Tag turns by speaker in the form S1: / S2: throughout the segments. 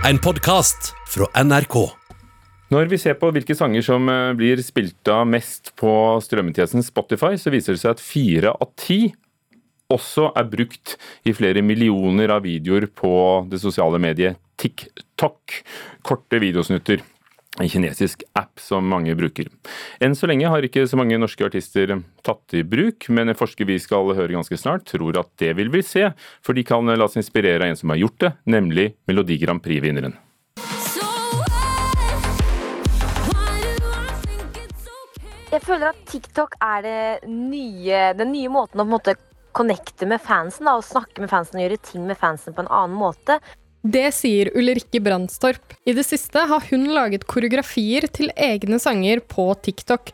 S1: En podkast fra NRK.
S2: Når vi ser på hvilke sanger som eh, blir spilt av mest på strømmetjenesten Spotify, så viser det seg at fire av ti også er brukt i flere millioner av videoer på det sosiale mediet TikTok. Korte videosnutter en kinesisk app som mange bruker. Enn så lenge har ikke så mange norske artister tatt i bruk, men en forsker vi skal høre ganske snart, tror at det vil vi se, for de kan la seg inspirere av en som har gjort det, nemlig Melodi Grand Prix-vinneren.
S3: Jeg føler at TikTok er det nye, den nye måten å på en måte connecte med fansen da, og snakke med fansen og gjøre ting med fansen på en annen måte.
S4: Det sier Ulrikke Brandstorp. I det siste har hun laget koreografier til egne sanger på TikTok.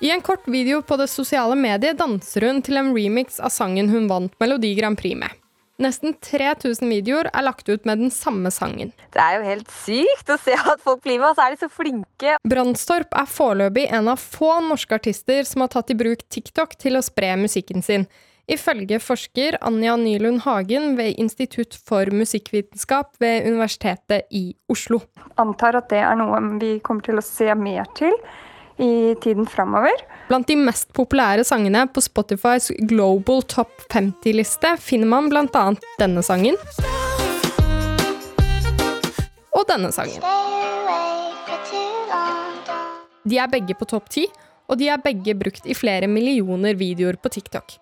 S4: I en kort video på det sosiale mediet danser hun til en remix av sangen hun vant Melodi Grand Prix med. Nesten 3000 videoer er lagt ut med den samme sangen.
S3: Det er jo helt sykt å se at folk blir med, og så er de så flinke.
S4: Brandstorp er foreløpig en av få norske artister som har tatt i bruk TikTok til å spre musikken sin. Ifølge forsker Anja Nylund Hagen ved Institutt for musikkvitenskap ved Universitetet i Oslo.
S5: Antar at det er noe vi kommer til å se mer til i tiden framover.
S4: Blant de mest populære sangene på Spotifys Global Top 50-liste finner man bl.a. denne sangen. Og denne sangen. De er begge på topp ti, og de er begge brukt i flere millioner videoer på TikTok.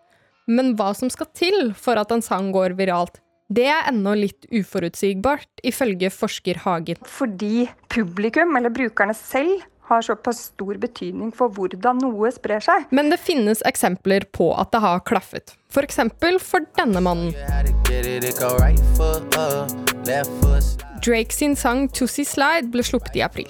S4: Men hva som skal til for at en sang går viralt, det er ennå litt uforutsigbart, ifølge forsker Hagen.
S5: Fordi publikum, eller brukerne selv, har såpass stor betydning for hvordan noe sprer seg.
S4: Men det finnes eksempler på at det har klaffet. For eksempel for denne mannen. Drake sin sang 'Tussie Slide' ble sluppet i april.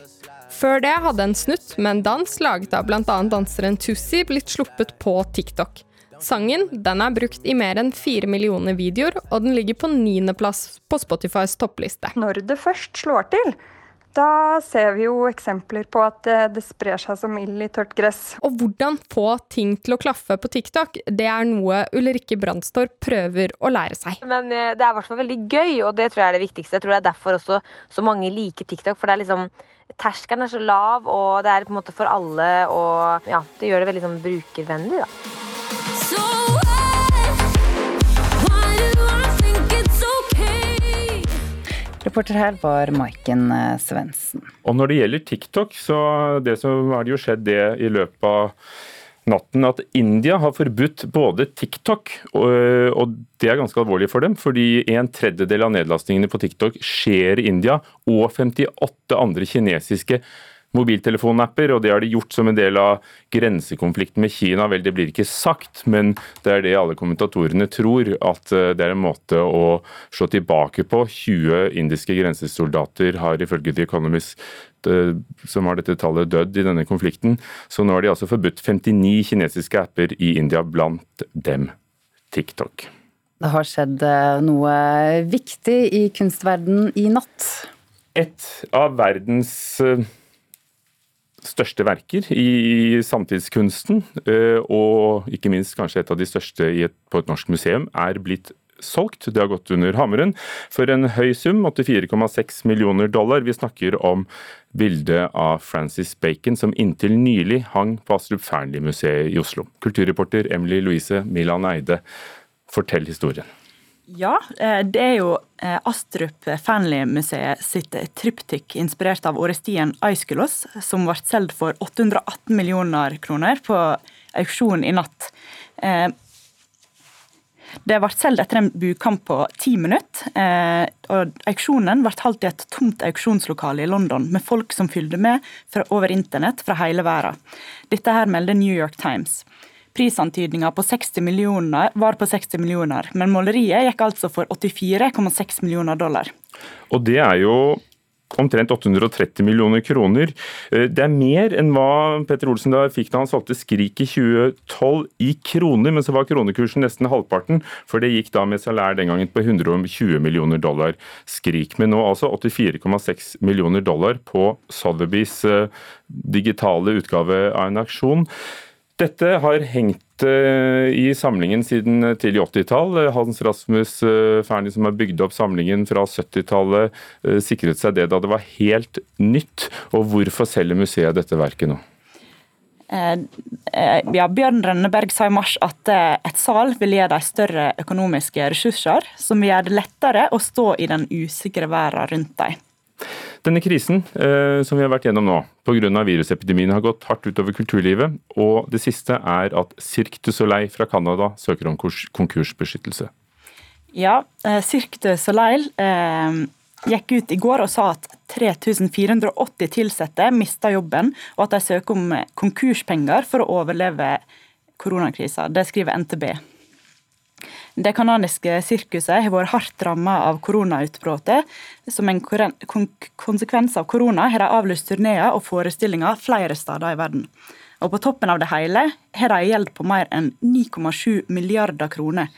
S4: Før det hadde en snutt med en dans laget av bl.a. danseren Tussie blitt sluppet på TikTok. Sangen den er brukt i mer enn fire millioner videoer, og den ligger på niendeplass på Spotifys toppliste.
S5: Når det først slår til, da ser vi jo eksempler på at det sprer seg som ild i tørt gress.
S4: Og hvordan få ting til å klaffe på TikTok, det er noe Ulrikke Brandstorp prøver å lære seg.
S3: Men eh, det er i hvert fall veldig gøy, og det tror jeg er det viktigste. Jeg tror det er derfor også så mange liker TikTok, for det er liksom Terskelen er så lav, og det er på en måte for alle, og ja, det gjør det veldig sånn brukervennlig, da.
S6: Reporter her var Maiken eh, Svendsen.
S2: Og når det gjelder TikTok, så det så har det jo skjedd det i løpet av natten at India har forbudt både TikTok, og det er ganske alvorlig for dem, fordi en tredjedel av nedlastningene på TikTok skjer i India, og 58 andre kinesiske mobiltelefonapper, og det har de gjort som en del av grensekonflikten med Kina. Vel, det blir ikke sagt, men det er det alle kommentatorene tror, at eh, det er en måte å slå tilbake på. 20 indiske grensesoldater har ifølge The Economist eh, som har dette tallet dødd i denne konflikten. Så nå har de altså forbudt 59 kinesiske apper i India, blant dem TikTok.
S6: Det har skjedd eh, noe viktig i kunstverden i natt.
S2: Et av verdens største verker i samtidskunsten, eh, og ikke minst kanskje et av de største et, på et norsk museum, er blitt solgt. Det har gått under hammeren for en høy sum, 84,6 millioner dollar. Vi snakker om bildet av Francis Bacon, som inntil nylig hang på Astrup Fearnley-museet i Oslo. Kulturreporter Emily Louise Milan Eide, fortell historien.
S7: Ja, eh, det er jo eh, Astrup Fearnley-museet sitt tryptikk inspirert av orestien Aiskulos, som ble solgt for 818 millioner kroner på auksjon i natt. Eh, det ble solgt etter en bukamp på ti minutter. og Auksjonen ble holdt i et tomt auksjonslokale i London, med folk som fylte med over internett fra hele verden. Dette her melder New York Times. Prisantydninga på 60 millioner var på 60 millioner, men måleriet gikk altså for 84,6 millioner dollar.
S2: Og det er jo omtrent 830 millioner kroner. Eh, det er mer enn hva Petter Olsen da fikk da han solgte Skrik i 2012 i kroner, men så var kronekursen nesten halvparten, for det gikk da med salær den gangen på 120 millioner dollar Skrik. Men nå altså 84,6 millioner dollar på Sotheby's eh, digitale utgave av en aksjon. Dette har hengt eh, i samlingen siden tidlig 80-tall. Hans Rasmus Fearnley, som har bygd opp samlingen fra 70-tallet, eh, sikret seg det da det var helt nytt. Og hvorfor selger museet dette verket nå?
S7: Ja, Bjørn Rønneberg sa i mars at et sal vil gi dem større økonomiske ressurser, som vil gjøre det lettere å stå i den usikre verden rundt dem.
S2: Denne krisen eh, som vi har vært gjennom nå pga. virusepidemien har gått hardt utover kulturlivet. Og det siste er at Cirque du Soleil fra Canada søker om konkursbeskyttelse.
S7: Ja, eh, Cirque du Soleil eh, gikk ut i går og sa at 3480 ansatte mista jobben, og at de søker om konkurspenger for å overleve koronakrisa. Det skriver NTB. Det canadiske sirkuset har vært hardt rammet av koronautbruddet. Som en konsekvens av korona har de avlyst turneer og forestillinger flere steder i verden. Og på toppen av det hele har de gjeld på mer enn 9,7 milliarder kroner.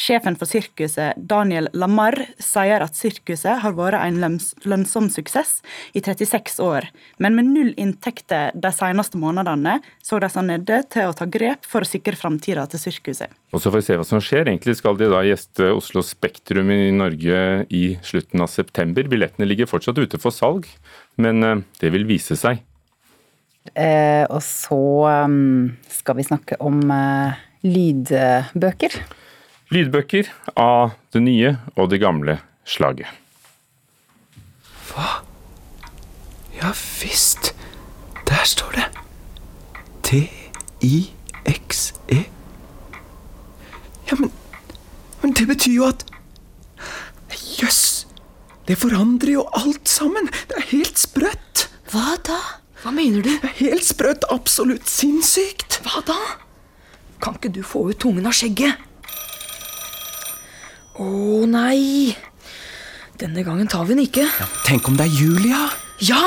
S7: Sjefen for sirkuset, Daniel Lamar, sier at sirkuset har vært en lønnsom suksess i 36 år, men med null inntekter de seneste månedene så de seg nødde til å ta grep for å sikre framtida til sirkuset.
S2: Og så får vi se hva som skjer. Egentlig skal de da gjeste Oslo Spektrum i Norge i slutten av september. Billettene ligger fortsatt ute for salg, men eh, det vil vise seg.
S6: Eh, og så um, skal vi snakke om uh, lydbøker.
S2: Lydbøker av det nye og det gamle slaget.
S8: Hva? Ja visst. Der står det. T-I-X-E. Ja, men Men det betyr jo at Jøss! Yes, det forandrer jo alt sammen. Det er helt sprøtt.
S9: Hva da? Hva mener du?
S8: Helt sprøtt. Absolutt sinnssykt.
S9: Hva da? Kan ikke du få ut tungen av skjegget? Å oh, nei! Denne gangen tar vi den ikke.
S8: Ja, tenk om det er Julia?
S9: Ja!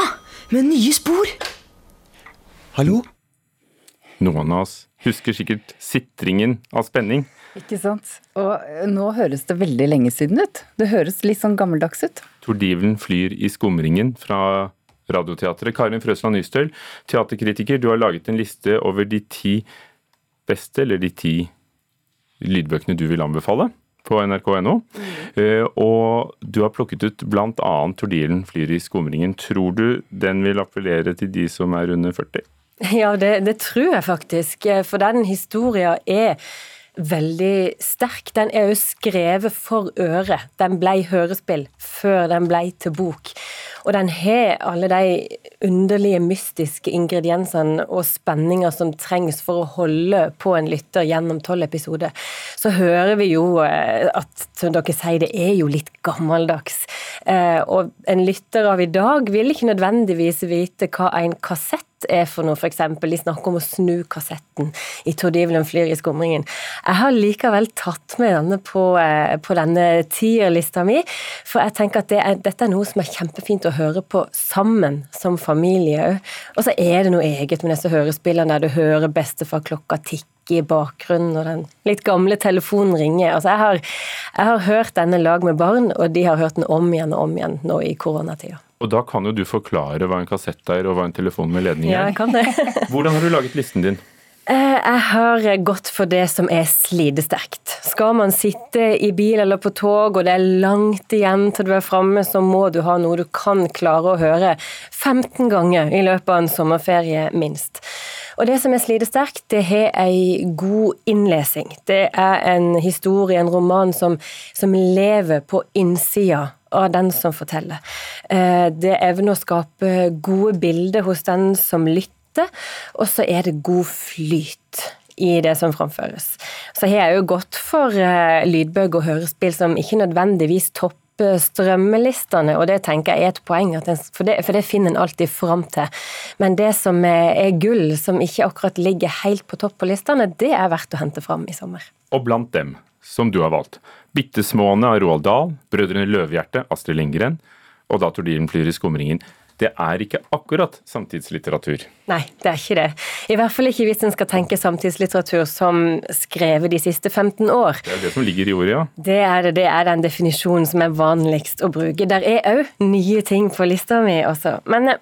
S9: Med nye spor.
S8: Hallo?
S2: Noen av oss husker sikkert sitringen av spenning.
S6: Ikke sant. Og eh, nå høres det veldig lenge siden ut. Det høres litt sånn gammeldags ut.
S2: Tordivelen flyr i skumringen fra Radioteatret. Karin Frøsland Nystøl, teaterkritiker, du har laget en liste over de ti beste, eller de ti lydbøkene du vil anbefale på nrk.no. Mm. Og du har plukket ut bl.a. 'Tordilen flyr i skumringen'. Tror du den vil appellere til de som er under 40?
S10: Ja, det, det tror jeg faktisk. For den historien er veldig sterk. Den er jo skrevet for øret. Den ble hørespill før den ble til bok. Og den har alle de underlige, mystiske ingrediensene og spenninger som trengs for å holde på en lytter gjennom tolv episoder. Så hører vi jo eh, at som dere sier, det er jo litt gammeldags. Eh, og en lytter av i dag vil ikke nødvendigvis vite hva en kassett er for noe, f.eks. De snakker om å snu kassetten i Tord Ivelen flyr i skumringen. Jeg har likevel tatt med denne på, eh, på denne tierlista mi, for jeg tenker at det er, dette er noe som er kjempefint å høre på sammen som familie òg. Og så er det noe eget med disse hørespillene der du hører bestefar-klokka tikke i bakgrunnen, og den litt gamle telefonen ringer. Altså, jeg har, jeg har hørt denne lag med barn, og de har hørt den om igjen og om igjen nå i koronatida.
S2: Og da kan jo du forklare hva en kassett er, og hva en telefon med ledning er.
S10: Ja, jeg kan det.
S2: Hvordan har du laget listen din?
S10: Eh, jeg har gått for det som er slidesterkt. Skal man sitte i bil eller på tog, og det er langt igjen til du er framme, så må du ha noe du kan klare å høre 15 ganger i løpet av en sommerferie, minst. Og det som er slidesterkt, det har ei god innlesing. Det er en historie, en roman, som, som lever på innsida av den som forteller. Eh, det evner å skape gode bilder hos den som lytter, og så er det god flyt i det som framføres. Så har jeg jo gått for eh, lydbøker og hørespill som ikke nødvendigvis topper strømmelistene, og det tenker jeg er et poeng, for, det, for det finner en alltid fram til. Men det som er gull, som ikke akkurat ligger helt på topp på listene, det er verdt å hente fram i sommer.
S2: Og blant dem som du har valgt. 'Bittesmåne' av Roald Dahl, 'Brødrene Løvehjerte' Astrid Lindgren og 'Da tordilen flyr i skumringen'. Det er ikke akkurat samtidslitteratur.
S10: Nei, det er ikke det. I hvert fall ikke hvis en skal tenke samtidslitteratur som skrevet de siste 15 år.
S2: Det er det som ligger i ordet, ja.
S10: Det er det. Det er den definisjonen som er vanligst å bruke. Der er òg nye ting på lista mi også. Men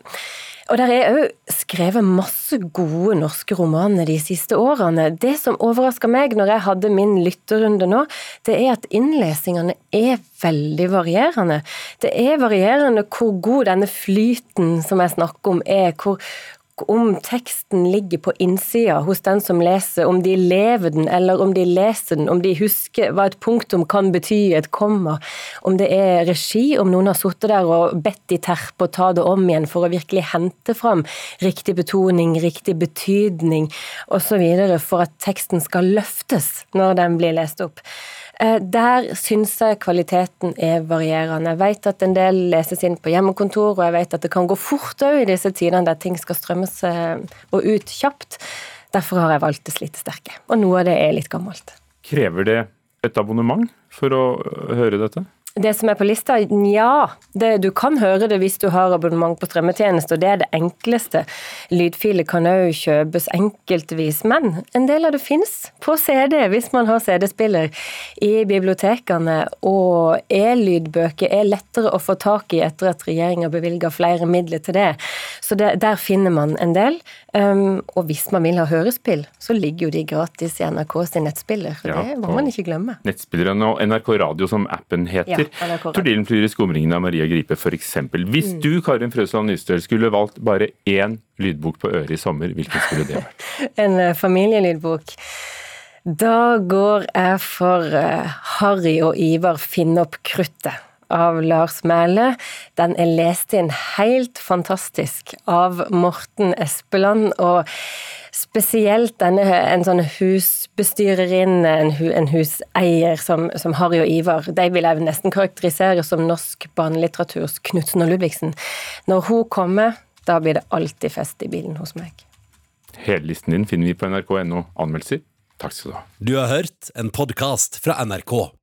S10: Og der er òg skrevet masse gode norske romaner de siste årene. Det som overraska meg når jeg hadde min lytterunde nå, det er at innlesingene er veldig varierende. Det er varierende hvor god denne flyten som jeg snakker om er, hvor, om teksten ligger på innsida hos den som leser, om de lever den eller om de leser den, om de husker hva et punktum kan bety, et komma, om det er regi, om noen har sittet der og bedt de terpe å ta det om igjen for å virkelig hente fram riktig betoning, riktig betydning osv. for at teksten skal løftes når den blir lest opp. Eh, der syns jeg kvaliteten er varierende. Jeg vet at en del leses inn på hjemmekontor, og jeg vet at det kan gå fort òg i disse tidene der ting skal strømmes eh, og ut kjapt. Derfor har jeg valgt det slitesterke. Og noe av det er litt gammelt.
S2: Krever det et abonnement for å høre dette?
S10: Det som er på lista, nja. du kan høre det hvis du har abonnement på strømmetjeneste, og det er det enkleste. Lydfiler kan òg kjøpes enkeltvis, men en del av det fins på CD hvis man har CD-spiller i bibliotekene. Og e-lydbøker er lettere å få tak i etter at regjeringa bevilger flere midler til det. Så det, der finner man en del. Um, og hvis man vil ha hørespill, så ligger jo de gratis i NRK sin nettspiller. ja, Det må man ikke glemme.
S2: Nettspilleren og NRK Radio, som appen heter. Ja, Tordilen flyr i skumringen av Maria Gripe, f.eks. Hvis mm. du, Karin Frøsland Nystøl, skulle valgt bare én lydbok på øret i sommer, hvilken skulle det vært?
S10: en uh, familielydbok. Da går jeg for uh, Harry og Ivar finne opp kruttet av Lars Mæhle. Den er lest inn helt fantastisk av Morten Espeland. og Spesielt denne, en sånn husbestyrerinne, en, en huseier som, som, Harry og Ivar. De vil jeg nesten karakterisere som norsk barnelitteraturs Knutsen og Ludvigsen. Når hun kommer, da blir det alltid fest i bilen hos meg.
S2: Hele listen din finner vi på nrk.no anmeldelser. Takk skal du ha.
S1: Du har hørt en podkast fra NRK.